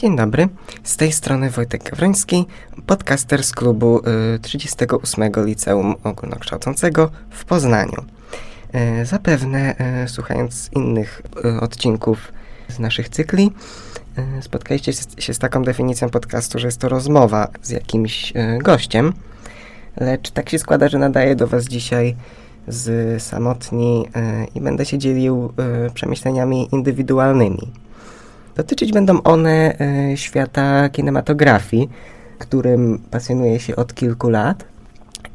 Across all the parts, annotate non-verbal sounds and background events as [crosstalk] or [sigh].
Dzień dobry, z tej strony Wojtek Gawroński, podcaster z klubu y, 38 Liceum Ogólnokształcącego w Poznaniu. Y, zapewne y, słuchając innych y, odcinków z naszych cykli, y, spotkaliście się z taką definicją podcastu, że jest to rozmowa z jakimś y, gościem, lecz tak się składa, że nadaję do Was dzisiaj z samotni y, i będę się dzielił y, przemyśleniami indywidualnymi. Dotyczyć będą one y, świata kinematografii, którym pasjonuję się od kilku lat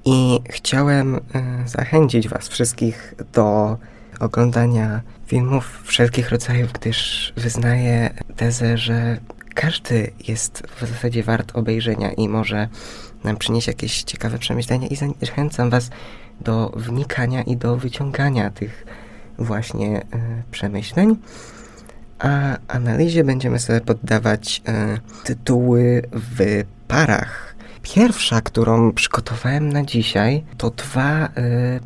i chciałem y, zachęcić Was wszystkich do oglądania filmów wszelkich rodzajów, gdyż wyznaję tezę, że każdy jest w zasadzie wart obejrzenia i może nam przynieść jakieś ciekawe przemyślenia i zachęcam Was do wnikania i do wyciągania tych właśnie y, przemyśleń. A analizie będziemy sobie poddawać y, tytuły w parach. Pierwsza, którą przygotowałem na dzisiaj, to dwa y,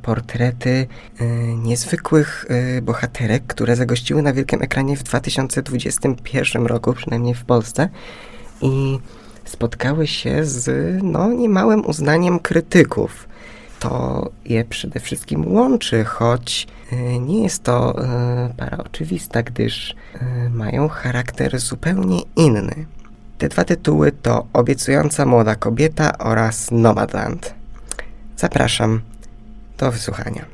portrety y, niezwykłych bohaterek, które zagościły na wielkim ekranie w 2021 roku, przynajmniej w Polsce. I spotkały się z no, niemałym uznaniem krytyków to je przede wszystkim łączy, choć y, nie jest to y, para oczywista, gdyż y, mają charakter zupełnie inny. Te dwa tytuły to Obiecująca młoda kobieta oraz Nomadland. Zapraszam do wysłuchania.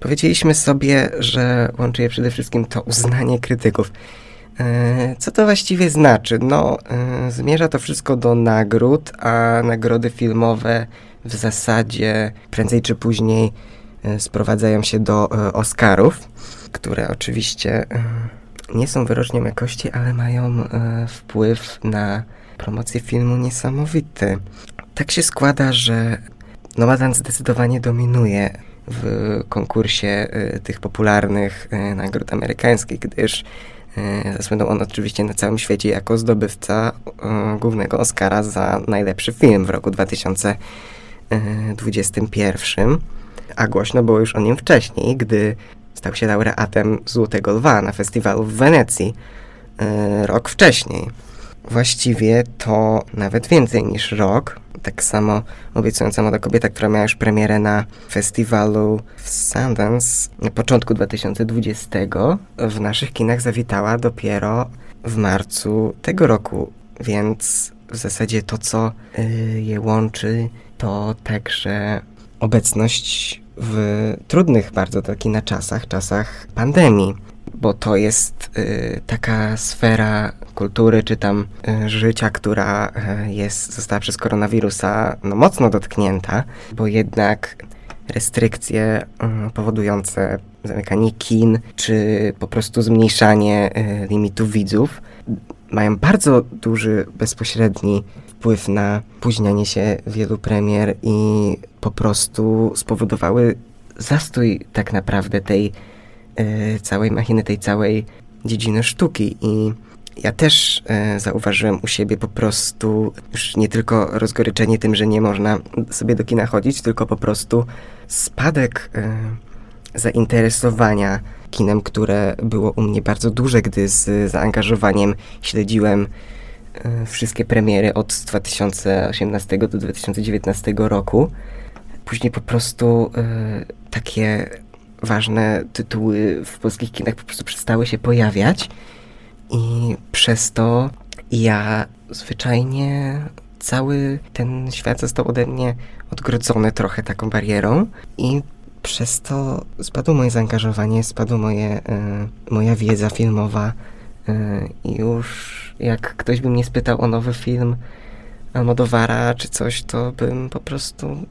Powiedzieliśmy sobie, że łączy je przede wszystkim to uznanie krytyków. E, co to właściwie znaczy? No, e, zmierza to wszystko do nagród, a nagrody filmowe w zasadzie prędzej czy później e, sprowadzają się do Oscarów, które oczywiście nie są wyrocznią jakości, ale mają wpływ na promocję filmu niesamowity. Tak się składa, że Nomadan zdecydowanie dominuje w konkursie y, tych popularnych y, nagród amerykańskich, gdyż y, zasłynął on oczywiście na całym świecie jako zdobywca głównego Oscara za najlepszy film w roku 2021. A głośno było już o nim wcześniej, gdy stał się laureatem Złotego Lwa na festiwalu w Wenecji rok wcześniej. Właściwie to nawet więcej niż rok. Tak samo obiecująca młoda kobieta, która miała już premierę na festiwalu w Sundance na początku 2020, w naszych kinach zawitała dopiero w marcu tego roku. Więc w zasadzie to, co y, je łączy, to także obecność w trudnych bardzo taki na czasach, czasach pandemii bo to jest y, taka sfera kultury czy tam y, życia, która y, jest, została przez koronawirusa no, mocno dotknięta, bo jednak restrykcje y, powodujące zamykanie kin, czy po prostu zmniejszanie y, limitu widzów mają bardzo duży, bezpośredni wpływ na późnianie się wielu premier i po prostu spowodowały zastój tak naprawdę tej E, całej machiny, tej całej dziedziny sztuki. I ja też e, zauważyłem u siebie po prostu już nie tylko rozgoryczenie tym, że nie można sobie do kina chodzić, tylko po prostu spadek e, zainteresowania kinem, które było u mnie bardzo duże, gdy z zaangażowaniem śledziłem e, wszystkie premiery od 2018 do 2019 roku. Później po prostu e, takie ważne tytuły w polskich kinach po prostu przestały się pojawiać i przez to ja zwyczajnie cały ten świat został ode mnie odgrodzony trochę taką barierą i przez to spadło moje zaangażowanie, spadła moje, y, moja wiedza filmowa y, i już jak ktoś by mnie spytał o nowy film Almodovara czy coś, to bym po prostu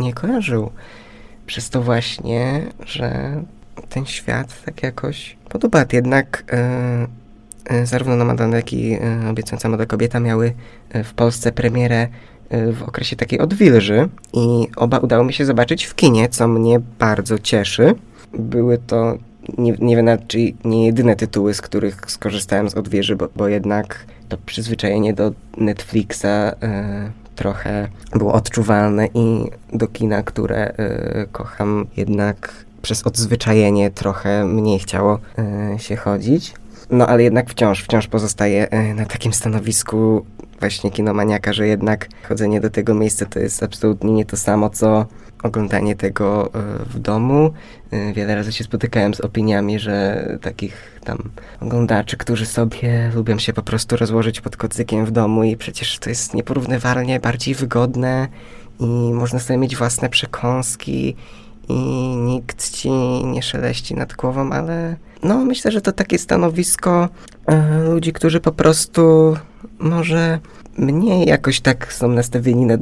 nie kojarzył przez to właśnie, że ten świat tak jakoś podoba. Jednak e, e, zarówno Nomadan, jak i e, Obiecująca Młoda Kobieta miały e, w Polsce premierę e, w okresie takiej odwilży i oba udało mi się zobaczyć w kinie, co mnie bardzo cieszy. Były to nie, nie wiem czy nie jedyne tytuły, z których skorzystałem z odwieży, bo, bo jednak to przyzwyczajenie do Netflixa e, trochę było odczuwalne i do kina, które e, kocham, jednak przez odzwyczajenie trochę mniej chciało e, się chodzić. No ale jednak wciąż, wciąż pozostaje e, na takim stanowisku właśnie kinomaniaka, że jednak chodzenie do tego miejsca to jest absolutnie nie to samo, co oglądanie tego e, w domu. E, wiele razy się spotykałem z opiniami, że takich tam oglądaczy, którzy sobie lubią się po prostu rozłożyć pod kocykiem w domu i przecież to jest nieporównywalnie bardziej wygodne i można sobie mieć własne przekąski i nikt ci nie szeleści nad głową, ale no myślę, że to takie stanowisko e, ludzi, którzy po prostu może mniej jakoś tak są nastawieni na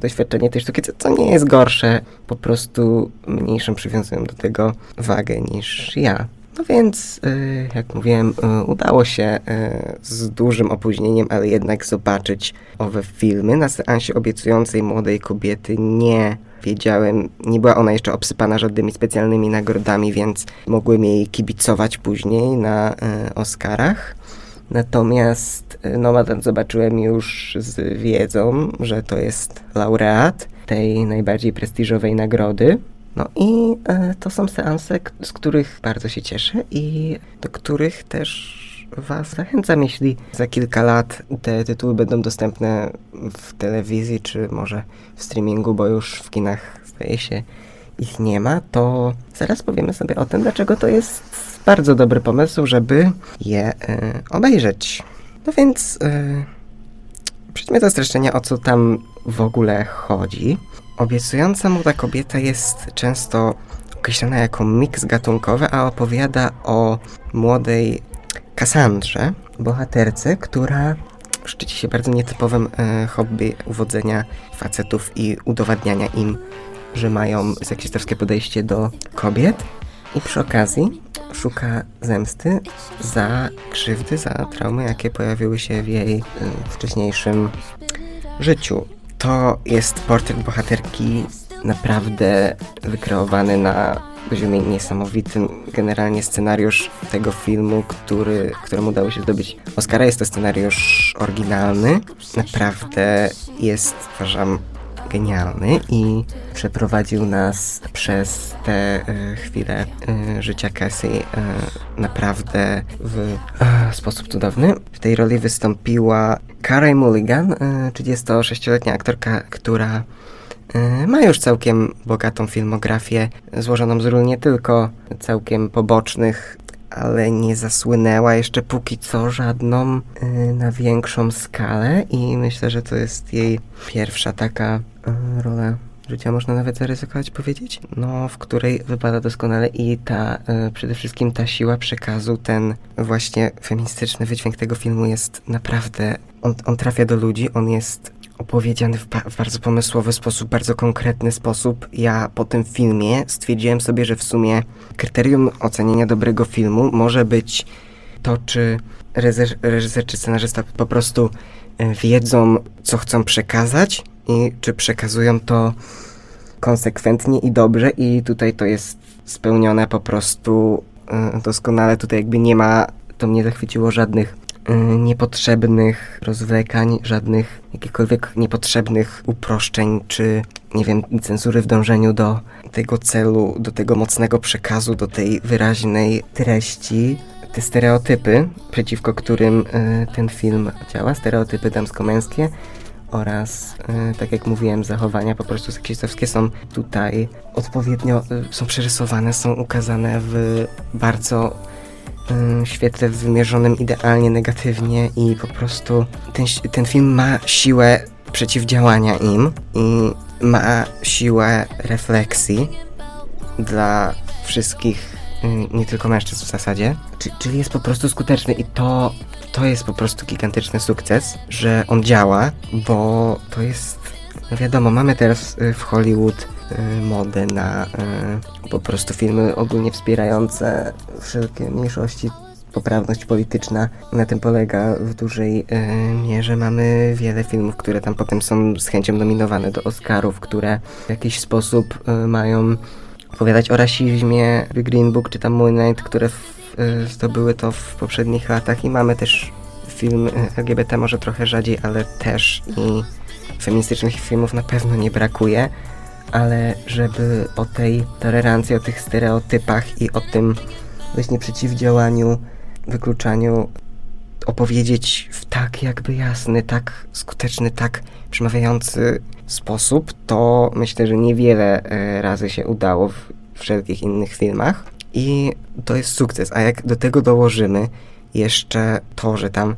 doświadczenie tej sztuki, co, co nie jest gorsze, po prostu mniejszą przywiązują do tego wagę niż ja. No więc, y, jak mówiłem, y, udało się y, z dużym opóźnieniem, ale jednak zobaczyć owe filmy. Na seansie obiecującej młodej kobiety nie wiedziałem, nie była ona jeszcze obsypana żadnymi specjalnymi nagrodami, więc mogłem jej kibicować później na Oscarach. Natomiast Nomadan zobaczyłem już z wiedzą, że to jest laureat tej najbardziej prestiżowej nagrody. No i e, to są seanse, z których bardzo się cieszę i do których też Was zachęcam, jeśli za kilka lat te tytuły będą dostępne w telewizji, czy może w streamingu, bo już w kinach zdaje się ich nie ma, to zaraz powiemy sobie o tym, dlaczego to jest bardzo dobry pomysł, żeby je e, obejrzeć. No więc e, przejdźmy do streszczenia, o co tam w ogóle chodzi. Obiecująca młoda kobieta jest często określana jako miks gatunkowy, a opowiada o młodej Kassandrze, bohaterce, która szczyci się bardzo nietypowym e, hobby uwodzenia facetów i udowadniania im, że mają seksistowskie podejście do kobiet i przy okazji szuka zemsty za krzywdy, za traumy, jakie pojawiły się w jej y, wcześniejszym życiu. To jest portret bohaterki naprawdę wykreowany na poziomie niesamowitym. Generalnie scenariusz tego filmu, który, któremu udało się zdobyć Oscara, jest to scenariusz oryginalny. Naprawdę jest, uważam, genialny i przeprowadził nas przez te y, chwile y, życia Cassie y, naprawdę w sposób cudowny. W tej roli wystąpiła Carey Mulligan, 36-letnia aktorka, która ma już całkiem bogatą filmografię, złożoną z ról nie tylko całkiem pobocznych, ale nie zasłynęła jeszcze póki co żadną y, na większą skalę i myślę, że to jest jej pierwsza taka y, rola życia, można nawet zaryzykować powiedzieć, no, w której wypada doskonale i ta, y, przede wszystkim ta siła przekazu, ten właśnie feministyczny wydźwięk tego filmu jest naprawdę, on, on trafia do ludzi, on jest opowiedziany w, w, bardzo pomysłowy sposób, bardzo konkretny sposób. Ja po tym filmie stwierdziłem sobie, że w sumie kryterium ocenienia dobrego filmu może być to, czy reżyser, czy scenarzysta po prostu e, wiedzą, co chcą przekazać i czy przekazują to konsekwentnie i dobrze i tutaj to jest spełnione po prostu e, doskonale. Tutaj jakby nie ma, to mnie zachwyciło żadnych niepotrzebnych rozwlekań, żadnych jakichkolwiek niepotrzebnych uproszczeń, czy nie wiem, cenzury w dążeniu do tego celu, do tego mocnego przekazu, do tej wyraźnej treści. Te stereotypy, przeciwko którym y, ten film działa, stereotypy damsko-męskie, oraz, y, tak jak mówiłem, zachowania po prostu seksistowskie są tutaj odpowiednio, są przerysowane, są ukazane w bardzo Y, świetle wymierzonym idealnie negatywnie i po prostu ten, ten film ma siłę przeciwdziałania im i ma siłę refleksji dla wszystkich, y, nie tylko mężczyzn w zasadzie, czyli jest po prostu skuteczny i to, to jest po prostu gigantyczny sukces, że on działa, bo to jest, no wiadomo, mamy teraz y, w Hollywood Y, modę na y, po prostu filmy ogólnie wspierające wszelkie mniejszości poprawność polityczna. Na tym polega w dużej y, mierze. Mamy wiele filmów, które tam potem są z chęcią nominowane do Oscarów, które w jakiś sposób mają opowiadać o rasizmie, Green Book czy tam Moonlight, które zdobyły to w poprzednich latach i mamy też film LGBT może trochę rzadziej, ale też i feministycznych filmów na pewno nie brakuje, ale żeby o tej tolerancji, o tych stereotypach i o tym właśnie przeciwdziałaniu, wykluczaniu opowiedzieć w tak jakby jasny, tak skuteczny, tak przemawiający sposób, to myślę, że niewiele e, razy się udało w wszelkich innych filmach. I to jest sukces. A jak do tego dołożymy jeszcze to, że tam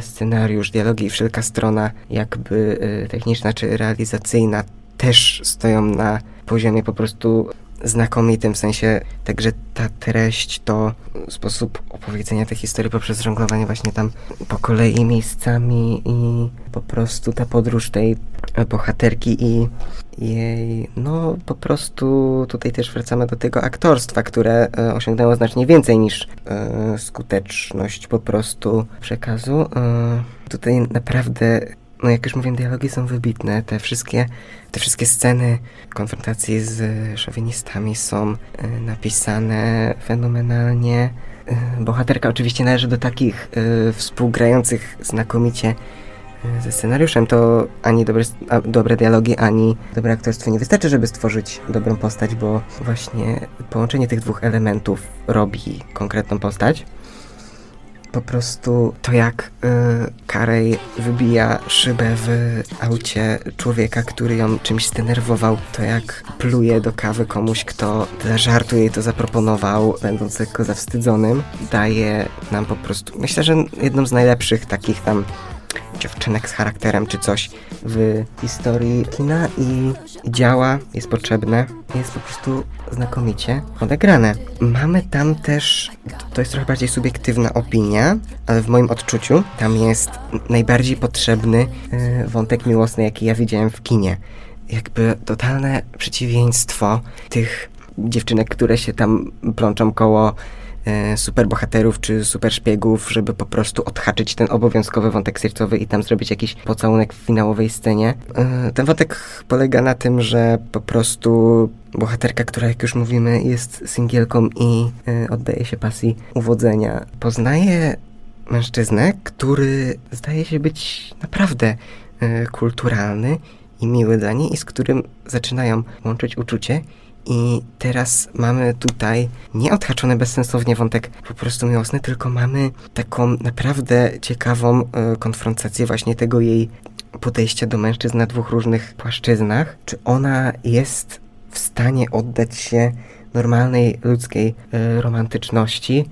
scenariusz, dialogi i wszelka strona jakby e, techniczna czy realizacyjna też stoją na poziomie po prostu znakomitym, w sensie także ta treść, to sposób opowiedzenia tej historii poprzez żonglowanie właśnie tam po kolei miejscami i po prostu ta podróż tej bohaterki i jej, no po prostu tutaj też wracamy do tego aktorstwa, które e, osiągnęło znacznie więcej niż e, skuteczność po prostu przekazu. E, tutaj naprawdę no jak już mówiłem, dialogi są wybitne. Te wszystkie, te wszystkie sceny konfrontacji z szowinistami są e, napisane fenomenalnie. E, bohaterka oczywiście należy do takich e, współgrających znakomicie ze scenariuszem, to ani dobre, dobre dialogi, ani dobre aktorstwo nie wystarczy, żeby stworzyć dobrą postać, bo właśnie połączenie tych dwóch elementów robi konkretną postać po prostu to jak y, Karej wybija szybę w aucie człowieka, który ją czymś zdenerwował, to jak pluje do kawy komuś, kto dla żartu jej to zaproponował, będąc lekko zawstydzonym, daje nam po prostu, myślę, że jedną z najlepszych takich tam dziewczynek z charakterem czy coś w historii kina i działa, jest potrzebne, jest po prostu znakomicie odegrane. Mamy tam też, to jest trochę bardziej subiektywna opinia, ale w moim odczuciu tam jest najbardziej potrzebny yy, wątek miłosny, jaki ja widziałem w kinie. Jakby totalne przeciwieństwo tych dziewczynek, które się tam plączą koło e, superbohaterów czy super szpiegów, żeby po prostu odhaczyć ten obowiązkowy wątek sercowy i tam zrobić jakiś pocałunek w finałowej scenie. E, ten wątek polega na tym, że po prostu bohaterka, która jak już mówimy jest singielką i e, oddaje się pasji uwodzenia, poznaje mężczyznę, który zdaje się być naprawdę e, kulturalny i miły dla niej i z którym zaczynają łączyć uczucie i teraz mamy tutaj nie odhaczony bezsensownie wątek po prostu miłosny, tylko mamy taką naprawdę ciekawą y, konfrontację właśnie tego jej podejścia do mężczyzn na dwóch różnych płaszczyznach. Czy ona jest w stanie oddać się normalnej ludzkiej y, romantyczności,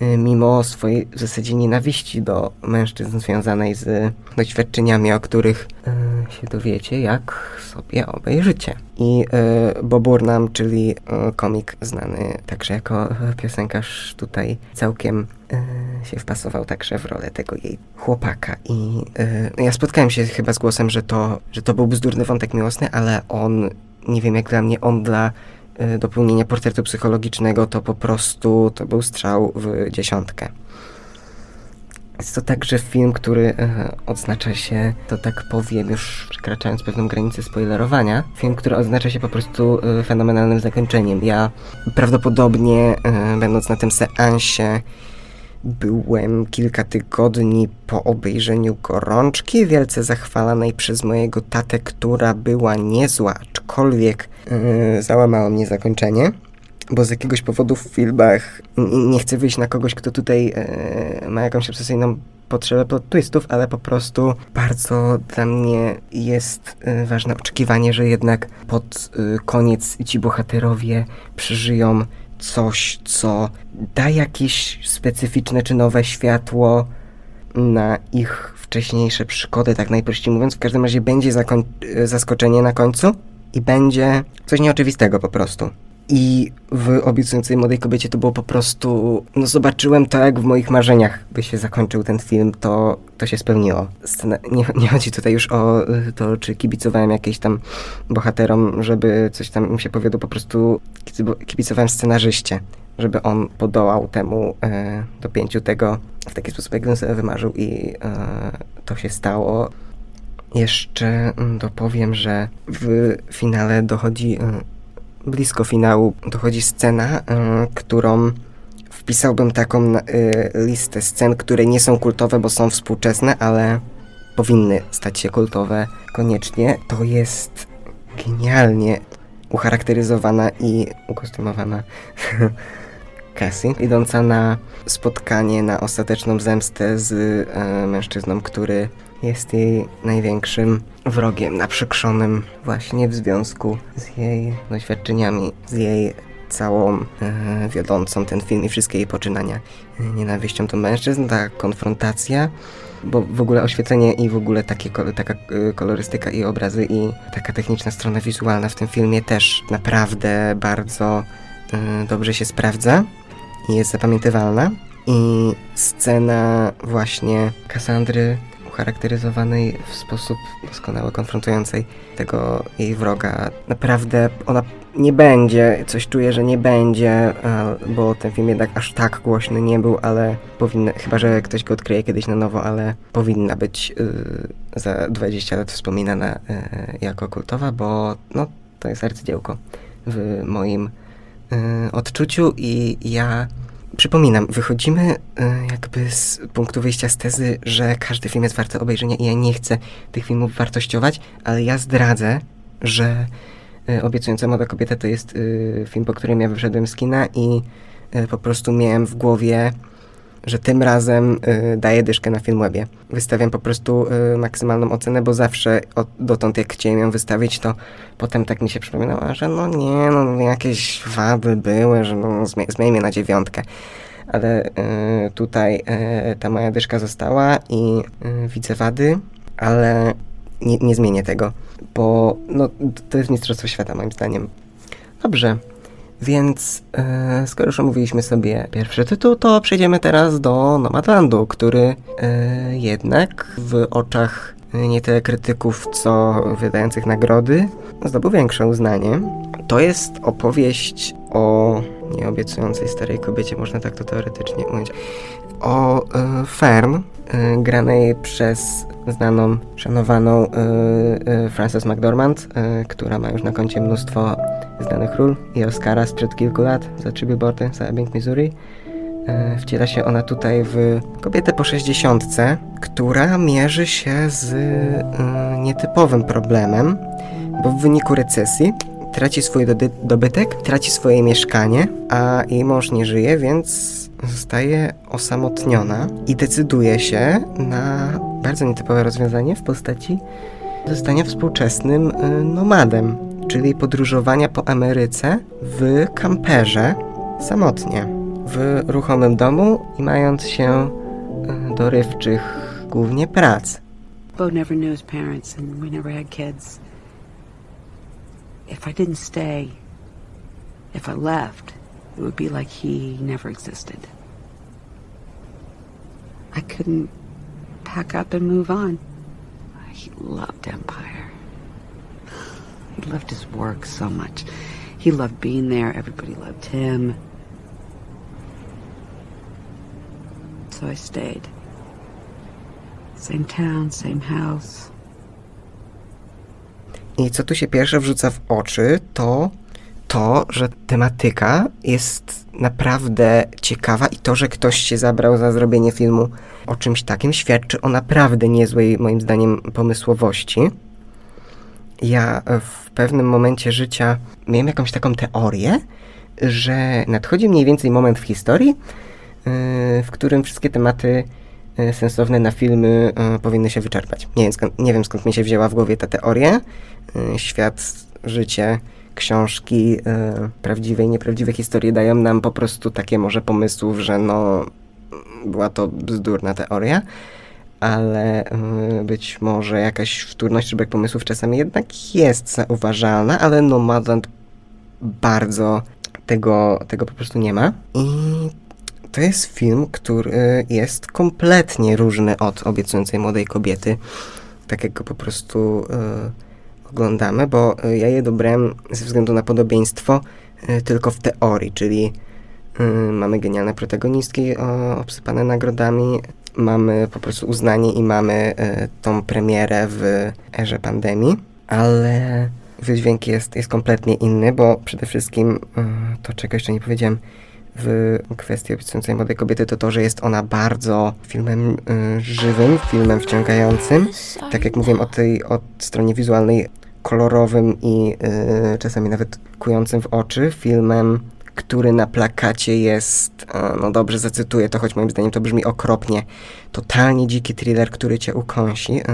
mimo swojej w zasadzie nienawiści do mężczyzn związanej z doświadczeniami, o których y, się dowiecie, jak sobie obejrzycie. I y, Bob Burnham, czyli y, komik znany także jako piosenkarz, tutaj całkiem y, się wpasował także w rolę tego jej chłopaka. I y, ja spotkałem się chyba z głosem, że to, że to był bzdurny wątek miłosny, ale on, nie wiem jak dla mnie, on dla Y, dopełnienia portretu psychologicznego, to po prostu to był strzał w dziesiątkę. Jest to także film, który y, odznacza się, to tak powiem, już przekraczając pewną granicę spoilerowania, film, który odznacza się po prostu y, fenomenalnym zakończeniem. Ja prawdopodobnie, będąc na tym seansie, Byłem kilka tygodni po obejrzeniu gorączki, wielce zachwalanej przez mojego tatę, która była niezła, aczkolwiek yy, załamało mnie zakończenie. Bo z jakiegoś powodu w filmach nie chcę wyjść na kogoś, kto tutaj yy, ma jakąś obsesyjną potrzebę plot twistów, ale po prostu bardzo dla mnie jest y, ważne oczekiwanie, że jednak pod y, koniec ci bohaterowie przeżyją coś, co da jakieś specyficzne czy nowe światło na ich wcześniejsze przygody, tak najprościej mówiąc. W każdym razie będzie zaskoczenie na końcu i będzie coś nieoczywistego po prostu. I w obiecującej młodej kobiecie to było po prostu. No, zobaczyłem to, jak w moich marzeniach by się zakończył ten film, to, to się spełniło. Scena, nie, nie chodzi tutaj już o y, to, czy kibicowałem jakieś tam bohaterom, żeby coś tam im się powiodło, po prostu kibicowałem scenarzyście, żeby on podołał temu e, dopięciu tego w taki sposób, jak on sobie wymarzył, i e, to się stało. Jeszcze mm, dopowiem, że w finale dochodzi. Blisko finału dochodzi scena, y, którą wpisałbym taką y, listę scen, które nie są kultowe, bo są współczesne, ale powinny stać się kultowe koniecznie. To jest genialnie ucharakteryzowana i ukostymowana [laughs] Cassie, idąca na spotkanie, na ostateczną zemstę z e, mężczyzną, który jest jej największym wrogiem, naprzykrzonym właśnie w związku z jej doświadczeniami, z jej całą e, wiodącą ten film i wszystkie jej poczynania e, nienawiścią do mężczyzn, ta konfrontacja, bo w ogóle oświetlenie i w ogóle takie, taka e, kolorystyka i obrazy i taka techniczna strona wizualna w tym filmie też naprawdę bardzo e, dobrze się sprawdza i jest zapamiętywalna. I scena właśnie Kassandry ucharakteryzowanej w sposób doskonały, konfrontującej tego jej wroga. Naprawdę ona nie będzie, coś czuję, że nie będzie, bo ten film jednak aż tak głośny nie był, ale powinna, chyba że ktoś go odkryje kiedyś na nowo, ale powinna być y, za 20 lat wspominana y, jako kultowa, bo no, to jest arcydziełko w moim y, odczuciu i ja Przypominam, wychodzimy e, jakby z punktu wyjścia z tezy, że każdy film jest warty obejrzenia i ja nie chcę tych filmów wartościować, ale ja zdradzę, że e, Obiecująca Młoda Kobieta to jest e, film, po którym ja wyszedłem z kina i po prostu miałem w głowie że tym razem y, daję dyszkę na Filmwebie. Wystawiam po prostu y, maksymalną ocenę, bo zawsze od, dotąd jak chciałem ją wystawić, to potem tak mi się przypominało, że no nie, no jakieś wady były, że no zmie na dziewiątkę. Ale y, tutaj y, ta moja dyszka została i y, widzę wady, ale nie, nie zmienię tego, bo no, to jest Mistrzostwo Świata moim zdaniem. Dobrze, więc e, skoro już omówiliśmy sobie pierwszy tytuł, to przejdziemy teraz do Nomadlandu, który e, jednak w oczach nie tyle krytyków, co wydających nagrody zdobył większe uznanie. To jest opowieść o nieobiecującej starej kobiecie, można tak to teoretycznie ująć, o e, Fern, e, granej przez znaną, szanowaną e, Frances McDormand, która ma już na koncie mnóstwo znanych ról i Oscara sprzed kilku lat za trzy billboardy za Ebbing, Missouri. Wciela się ona tutaj w kobietę po sześćdziesiątce, która mierzy się z y, nietypowym problemem, bo w wyniku recesji traci swój dobytek, traci swoje mieszkanie, a jej mąż nie żyje, więc zostaje osamotniona i decyduje się na bardzo nietypowe rozwiązanie w postaci zostania współczesnym y, nomadem, czyli podróżowania po Ameryce w kamperze samotnie, w ruchomym domu i mając się y, dorywczych głównie prac. Bo never knew his parents and we never had kids. If I didn't stay, if I left, it would be like he never existed. I couldn't pack up and move on. He loved Empire. He loved his work so much. He loved being there. Everybody loved him. So I stayed. Same town, same house. I co tu się pierwsze wrzuca w oczy, to to, że tematyka jest naprawdę ciekawa i to, że ktoś się zabrał za zrobienie filmu o czymś takim, świadczy o naprawdę niezłej, moim zdaniem, pomysłowości. Ja w pewnym momencie życia miałem jakąś taką teorię, że nadchodzi mniej więcej moment w historii, yy, w którym wszystkie tematy sensowne na filmy yy, powinny się wyczerpać. Nie wiem, skąd, nie wiem skąd mi się wzięła w głowie ta teoria. Świat, życie, książki, prawdziwe i nieprawdziwe historie dają nam po prostu takie może pomysłów, że no była to bzdurna teoria ale być może jakaś wtórność czy brak pomysłów czasami jednak jest zauważalna, ale Nomadland bardzo tego, tego po prostu nie ma. I to jest film, który jest kompletnie różny od obiecującej młodej kobiety, tak jak go po prostu y, oglądamy, bo ja je dobrałem ze względu na podobieństwo tylko w teorii, czyli y, mamy genialne protagonistki o, obsypane nagrodami, mamy po prostu uznanie i mamy tą premierę w erze pandemii, ale wydźwięk jest, jest kompletnie inny, bo przede wszystkim to, czego jeszcze nie powiedziałem, w kwestii opisującej młodej kobiety, to to, że jest ona bardzo filmem y, żywym, filmem wciągającym. Tak jak mówiłem o tej od stronie wizualnej, kolorowym i y, czasami nawet kującym w oczy, filmem, który na plakacie jest, y, no dobrze zacytuję to, choć moim zdaniem to brzmi okropnie, totalnie dziki thriller, który cię ukąsi. Y,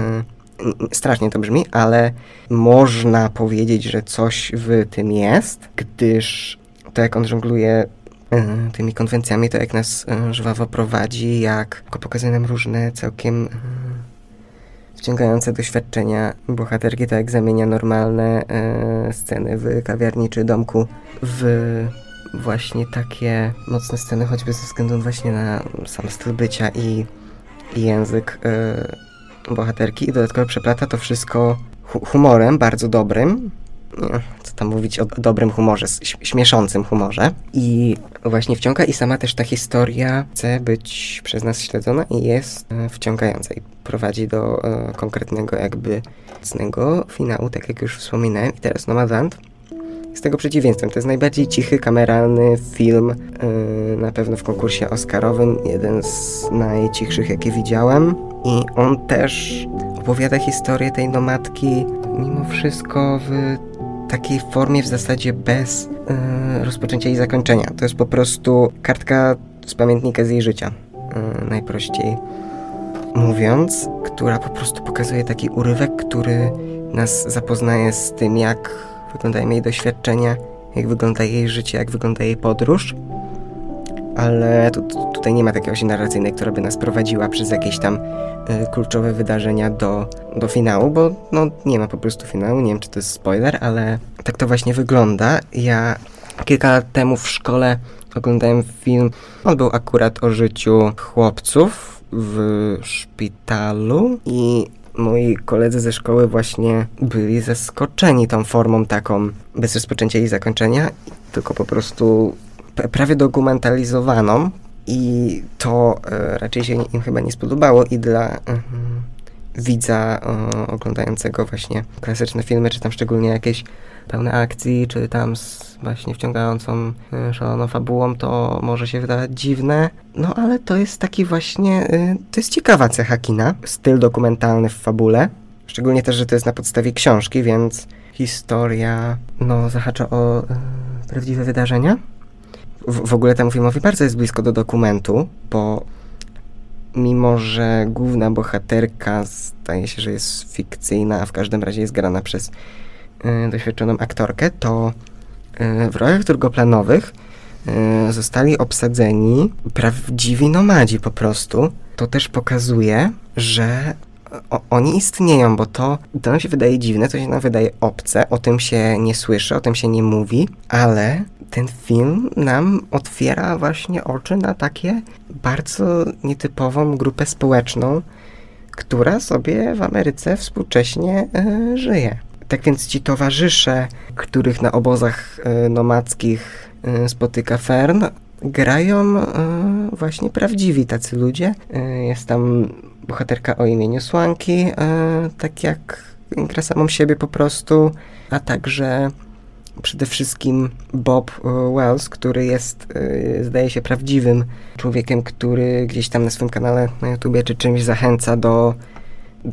strasznie to brzmi, ale można powiedzieć, że coś w tym jest, gdyż to jak on żongluje tymi konwencjami, to jak nas e, żwawo prowadzi, jak pokazuje nam różne całkiem e, wciągające doświadczenia bohaterki, tak jak zamienia normalne sceny w kawiarni czy domku w właśnie takie mocne sceny, choćby ze względu właśnie na sam styl bycia i, i język bohaterki. I dodatkowo przeplata to wszystko hu humorem bardzo dobrym, co tam mówić o dobrym humorze, śmieszącym humorze. I właśnie wciąga i sama też ta historia chce być przez nas śledzona i jest e, wciągająca i prowadzi do e, konkretnego jakby mocnego finału, tak jak już wspominałem. I teraz Nomadland z tego przeciwieństwem. To jest najbardziej cichy, kameralny film, yy, na pewno w konkursie Oscarowym, jeden z najcichszych, jakie widziałem. I on też opowiada historię tej nomadki, mimo wszystko w takiej formie w zasadzie bez yy, rozpoczęcia i zakończenia. To jest po prostu kartka z pamiętnika z jej życia, yy, najprościej mówiąc, która po prostu pokazuje taki urywek, który nas zapoznaje z tym, jak wyglądają jej doświadczenia, jak wygląda jej życie, jak wygląda jej podróż. Ale tu, tutaj nie ma takiej osi narracyjnej, która by nas prowadziła przez jakieś tam y, kluczowe wydarzenia do, do finału, bo no, nie ma po prostu finału. Nie wiem, czy to jest spoiler, ale tak to właśnie wygląda. Ja kilka lat temu w szkole oglądałem film. On był akurat o życiu chłopców w szpitalu i moi koledzy ze szkoły właśnie byli zaskoczeni tą formą taką bez rozpoczęcia i zakończenia, tylko po prostu prawie dokumentalizowaną i to e, raczej się im chyba nie spodobało i dla e, widza e, oglądającego właśnie klasyczne filmy, czy tam szczególnie jakieś pełne akcji, czy tam z właśnie wciągającą e, szaloną fabułą, to może się wydawać dziwne. No ale to jest taki właśnie, to jest ciekawa cecha kina, styl dokumentalny w fabule. Szczególnie też, że to jest na podstawie książki, więc historia, no, zahacza o prawdziwe wydarzenia. W, w ogóle temu filmowi bardzo jest blisko do dokumentu, bo mimo, że główna bohaterka zdaje się, że jest fikcyjna, a w każdym razie jest grana przez y, doświadczoną aktorkę, to y, w rolach drugoplanowych y, zostali obsadzeni prawdziwi nomadzi po prostu. To też pokazuje, że o, oni istnieją, bo to, to nam się wydaje dziwne, to się nam wydaje obce, o tym się nie słyszy, o tym się nie mówi, ale ten film nam otwiera właśnie oczy na takie bardzo nietypową grupę społeczną, która sobie w Ameryce współcześnie y, żyje. Tak więc ci towarzysze, których na obozach y, nomadzkich y, spotyka Fern, grają właśnie prawdziwi tacy ludzie. Jest tam bohaterka o imieniu Swanki, tak jak gra samą siebie po prostu, a także przede wszystkim Bob e, Wells, który jest, e, zdaje się, prawdziwym człowiekiem, który gdzieś tam na swoim kanale na YouTubie czy czymś zachęca do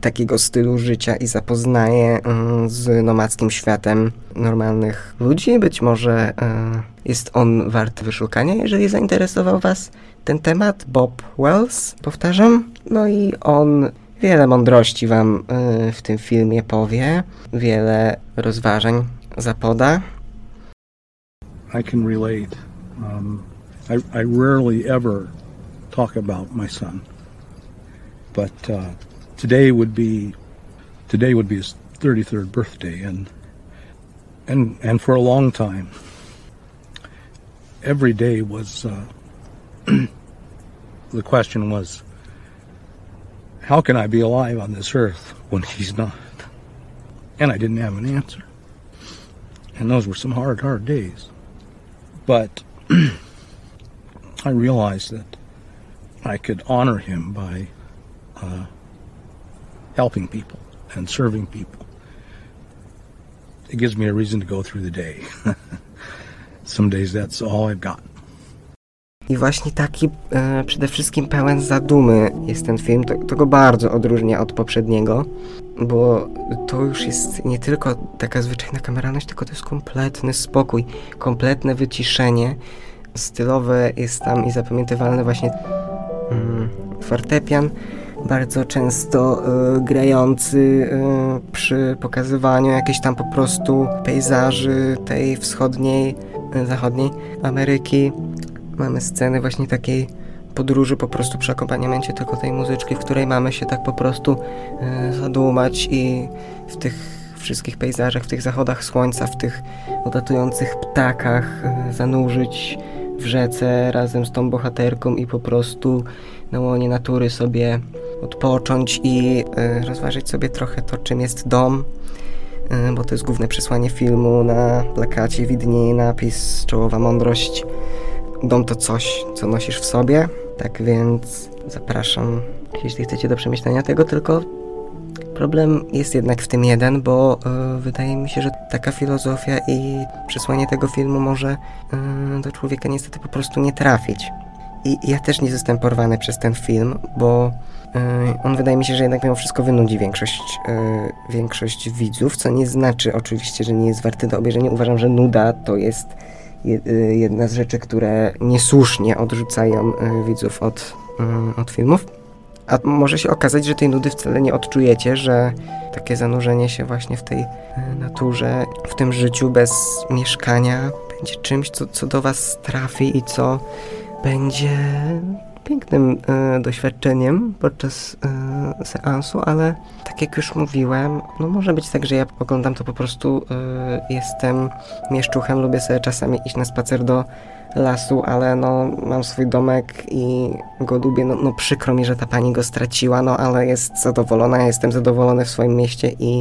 takiego stylu życia i zapoznaje mm, z nomadzkim światem normalnych ludzi. Być może e, jest on wart wyszukania, jeżeli zainteresował Was ten temat. Bob Wells, powtarzam. No i on wiele mądrości Wam w tym filmie powie, wiele rozważań zapoda. I can relate. Um, I, I, rarely ever talk about my son, but uh, today would be today would be his 33rd birthday, and and and for a long time, every day was uh, [clears throat] the question was, how can I be alive on this earth when he's not? And I didn't have an answer. And those were some hard, hard days. But [clears throat] I realized that I could honor him by uh, helping people and serving people. It gives me a reason to go through the day. [laughs] Some days that's all I've got. I właśnie taki e, przede wszystkim pełen zadumy jest ten film. To, to go bardzo odróżnia od poprzedniego, bo to już jest nie tylko taka zwyczajna kameralność, tylko to jest kompletny spokój, kompletne wyciszenie. Stylowe jest tam i zapamiętywalne właśnie mm, fortepian, bardzo często y, grający y, przy pokazywaniu jakiejś tam po prostu pejzaży tej wschodniej, y, zachodniej Ameryki. Mamy sceny właśnie takiej podróży po prostu przy akompaniamencie tylko tej muzyczki, w której mamy się tak po prostu zadumać i w tych wszystkich pejzażach, w tych zachodach słońca, w tych odlatujących ptakach zanurzyć w rzece razem z tą bohaterką i po prostu na łonie natury sobie odpocząć i y, rozważyć sobie trochę to, czym jest dom, y, bo to jest główne przesłanie filmu. Na plakacie widnieje napis Czołowa mądrość. Dom to coś, co nosisz w sobie. Tak więc zapraszam, jeśli chcecie do przemyślenia tego, tylko problem jest jednak w tym jeden, bo y, wydaje mi się, że taka filozofia i przesłanie tego filmu może do człowieka niestety po prostu nie trafić. I ja też nie zostałem porwany przez ten film, bo E, on wydaje mi się, że jednak mimo wszystko wynudzi większość, yy, większość widzów, co nie znaczy oczywiście, że nie jest warty do obejrzenia. Uważam, że nuda to jest e, jedna z rzeczy, które niesłusznie odrzucają widzów od, od filmów. A może się okazać, że tej nudy wcale nie odczujecie, że takie zanurzenie się właśnie w tej naturze, w tym życiu bez mieszkania będzie czymś, co, co do was trafi i co będzie pięknym e, doświadczeniem podczas e, seansu, ale tak jak już mówiłem, no może być tak, że ja oglądam to po prostu, e, jestem mieszczuchem, lubię sobie czasami iść na spacer do lasu, ale no mam swój domek i go lubię, no, no przykro mi, że ta pani go straciła, no ale jest zadowolona, jestem zadowolony w swoim mieście i,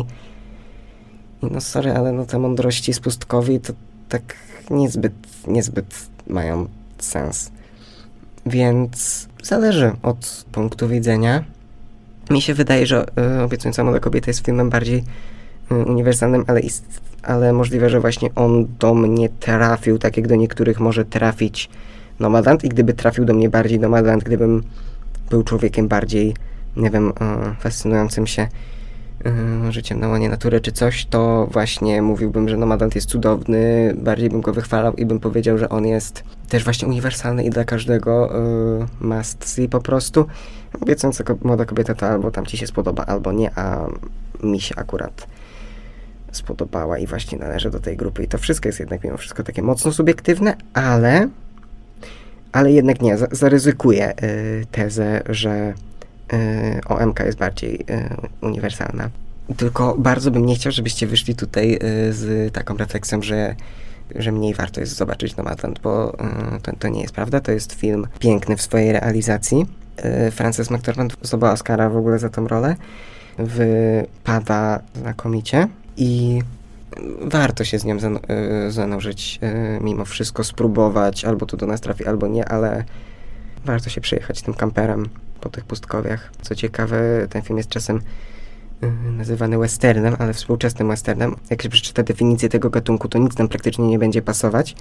i no sorry, ale no te mądrości z pustkowi to tak niezbyt, niezbyt mają sens. Więc zależy od punktu widzenia. Mi się wydaje, że y, Obiecująca Młoda Kobieta jest filmem bardziej y, uniwersalnym, ale, ist, ale możliwe, że właśnie on do mnie trafił, tak jak do niektórych może trafić Nomadland i gdyby trafił do mnie bardziej Nomadland, gdybym był człowiekiem bardziej, nie wiem, y, fascynującym się życiem na łonie natury czy coś, to właśnie mówiłbym, że Nomadland jest cudowny, bardziej bym go wychwalał i bym powiedział, że on jest też właśnie uniwersalny i dla każdego yy, must see po prostu. Obiecująca młoda kobieta to albo tam ci się spodoba, albo nie, a mi się akurat spodobała i właśnie należy do tej grupy. I to wszystko jest jednak mimo wszystko takie mocno subiektywne, ale ale jednak nie, zaryzykuję yy, tezę, że OMK jest bardziej y, uniwersalna. Tylko bardzo bym nie chciał, żebyście wyszli tutaj y, z taką refleksją, że że mniej warto jest zobaczyć Nomadland, bo to, to nie jest prawda. To jest film piękny w swojej realizacji. Frances McDormand zdobyła Oscara w ogóle za tą rolę. Wypada znakomicie i warto się z nią zanurzyć mimo wszystko, spróbować, albo to do nas trafi, albo nie, ale warto się przejechać tym kamperem po tych pustkowiach. Co ciekawe, ten film jest czasem yy, nazywany westernem, ale współczesnym westernem. Jak się przeczyta definicję tego gatunku, to nic tam praktycznie nie będzie pasować,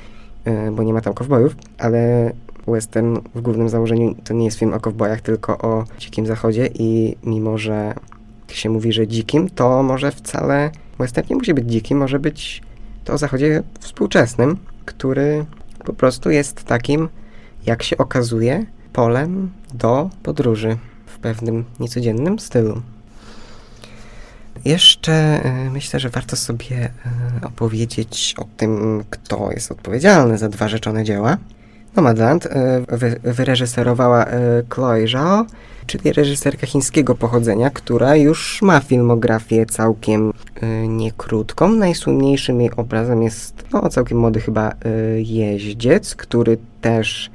yy, bo nie ma tam kowbojów, ale western w głównym założeniu to nie jest film o kowbojach, tylko o dzikim zachodzie i mimo, że się mówi, że dzikim, to może wcale western nie musi być dzikim, może być to o zachodzie współczesnym, który po prostu jest takim, jak się okazuje, polem do podróży w pewnym niecodziennym stylu. Jeszcze y, myślę, że warto sobie y, opowiedzieć o tym, kto jest odpowiedzialny za dwa rzeczone dzieła. Nomadland y, wy, wyreżyserowała Chloe Zhao, czyli reżyserka chińskiego pochodzenia, która już ma filmografię całkiem niekrótką. Najsłynniejszym jej obrazem jest no, całkiem młody chyba jeździec, który też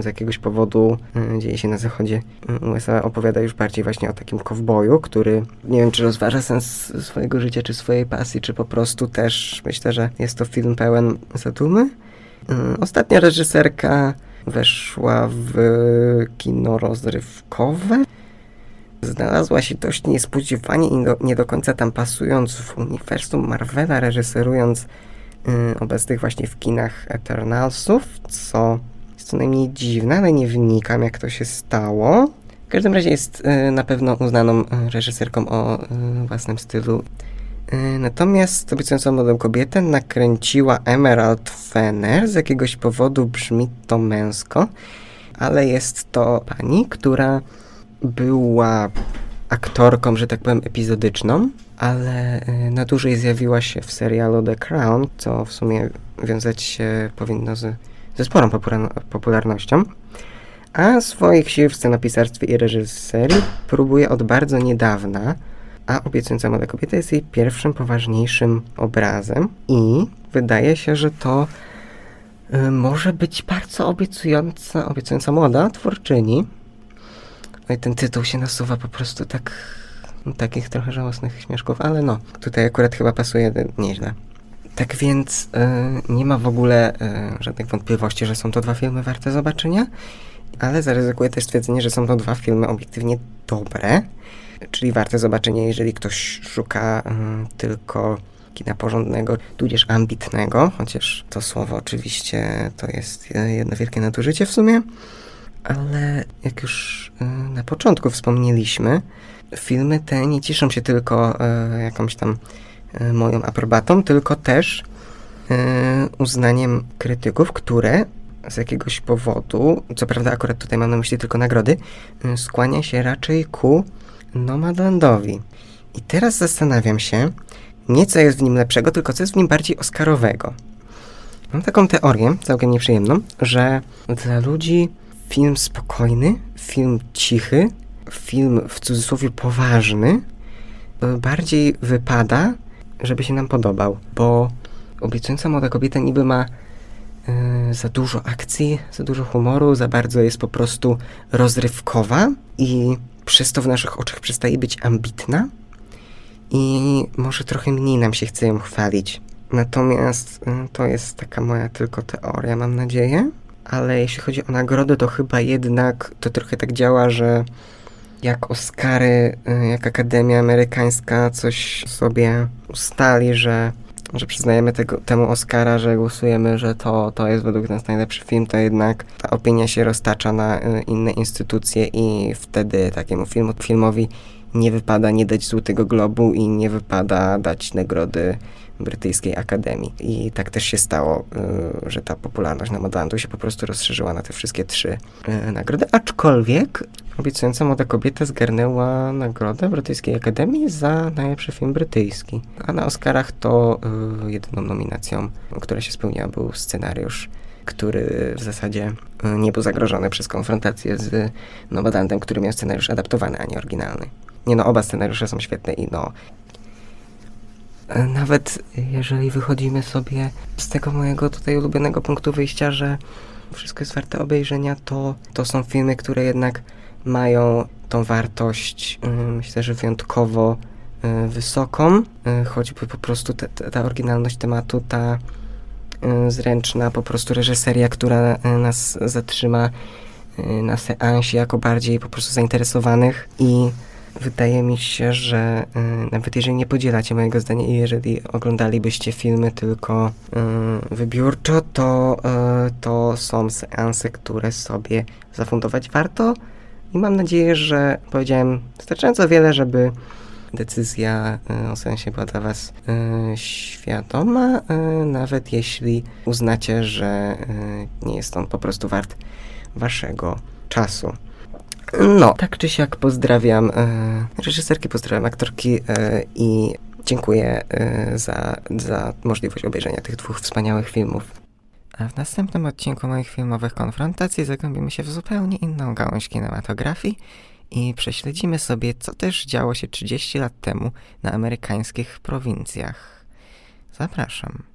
z jakiegoś powodu y, dzieje się na zachodzie y, USA, opowiada już bardziej właśnie o takim kowboju, który nie wiem, czy rozważa sens swojego życia, czy swojej pasji, czy po prostu też myślę, że jest to film pełen zadumy. Ostatnia reżyserka weszła w kino rozrywkowe. znalazła się dość niespodziewanie i do, nie do końca tam pasując w uniwersum Marvela, reżyserując yy, obecnych właśnie w kinach Eternalsów, co co najmniej dziwne, ale nie wnikam jak to się stało. W każdym razie jest yy, na pewno uznaną y, reżyserką o yy, własnym stylu. Natomiast obiecującą młodą kobietę nakręciła Emerald Fenner. Z jakiegoś powodu brzmi to męsko, ale jest to pani, która była aktorką, że tak powiem, epizodyczną, ale na dłużej zjawiła się w serialu The Crown, co w sumie wiązać się powinno z, ze sporą popularnością. A swoich sił w scenopisarstwie i reżyserii próbuje od bardzo niedawna, a obiecująca młoda kobieta jest jej pierwszym poważniejszym obrazem i wydaje się, że to y, może być bardzo obiecująca, obiecująca młoda twórczyni, no i ten tytuł się nasuwa po prostu tak, takich trochę żałosnych śmieszków, ale no, tutaj akurat chyba pasuje nieźle. Tak więc y, nie ma w ogóle y, żadnych wątpliwości, że są to dwa filmy warte zobaczenia, ale zaryzykuję też stwierdzenie, że są to dwa filmy obiektywnie dobre, czyli warte zobaczenia, jeżeli ktoś szuka y, tylko kina porządnego, tudzież ambitnego, chociaż to słowo oczywiście to jest jedno wielkie nadużycie w sumie. Ale jak już na początku wspomnieliśmy, filmy te nie cieszą się tylko jakąś tam moją aprobatą, tylko też uznaniem krytyków, które z jakiegoś powodu, co prawda akurat tutaj mam na myśli tylko nagrody, skłania się raczej ku Nomadlandowi. I teraz zastanawiam się, nie co jest w nim lepszego, tylko co jest w nim bardziej oscarowego. Mam taką teorię, całkiem nieprzyjemną, że dla ludzi film spokojny, film cichy, film w cudzysłowie poważny, bardziej wypada, żeby się nam podobał, bo obiecująca młoda kobieta niby ma yy, za dużo akcji, za dużo humoru, za bardzo jest po prostu rozrywkowa i przez to w naszych oczach przestaje być ambitna i może trochę mniej nam się chce ją chwalić. Natomiast yy, to jest taka moja tylko teoria, mam nadzieję ale jeśli chodzi o nagrody, to chyba jednak to trochę tak działa, że jak Oscary, y, jak Akademia Amerykańska coś sobie ustali, że, że przyznajemy tego, temu Oscara, że głosujemy, że to, to jest według nas najlepszy film, to jednak ta opinia się roztacza na y, inne instytucje i wtedy takiemu filmowi nie wypada nie dać Złotego Globu i nie wypada dać nagrody brytyjskiej akademii. I tak też się stało, y, że ta popularność Nomadlandu się po prostu rozszerzyła na te wszystkie trzy y, nagrody, aczkolwiek obiecująca młoda kobieta zgarnęła nagrodę brytyjskiej akademii za najlepszy film brytyjski. A na Oscarach to y, jedyną nominacją, która się spełniła, był scenariusz który w zasadzie nie był zagrożony przez konfrontację z Nomadlandem, który miał scenariusz adaptowany, a nie oryginalny. Nie no, oba scenariusze są świetne i no, nawet jeżeli wychodzimy sobie z tego mojego tutaj ulubionego punktu wyjścia, że wszystko jest warte obejrzenia, to, to są filmy, które jednak mają tą wartość, myślę, że wyjątkowo y, wysoką, y, choćby po prostu te, te, ta oryginalność tematu, ta zręczna po prostu reżyseria, która nas zatrzyma na seansie jako bardziej po prostu zainteresowanych. I Wydaje mi się, że y, nawet jeżeli nie podzielacie mojego zdania i jeżeli oglądalibyście filmy tylko y, wybiórczo, to, y, to są seanse, które sobie zafundować warto. I mam nadzieję, że powiedziałem wystarczająco wiele, żeby decyzja y, o sensie była dla Was y, świadoma, y, nawet jeśli uznacie, że nie jest on po prostu wart Waszego czasu. No, tak czy siak pozdrawiam e, reżyserki, pozdrawiam aktorki e, i dziękuję e, za, za możliwość obejrzenia tych dwóch wspaniałych filmów. A w następnym odcinku moich filmowych konfrontacji zagłębimy się w zupełnie inną gałąź kinematografii i prześledzimy sobie, co też działo się 30 lat temu na amerykańskich prowincjach. Zapraszam.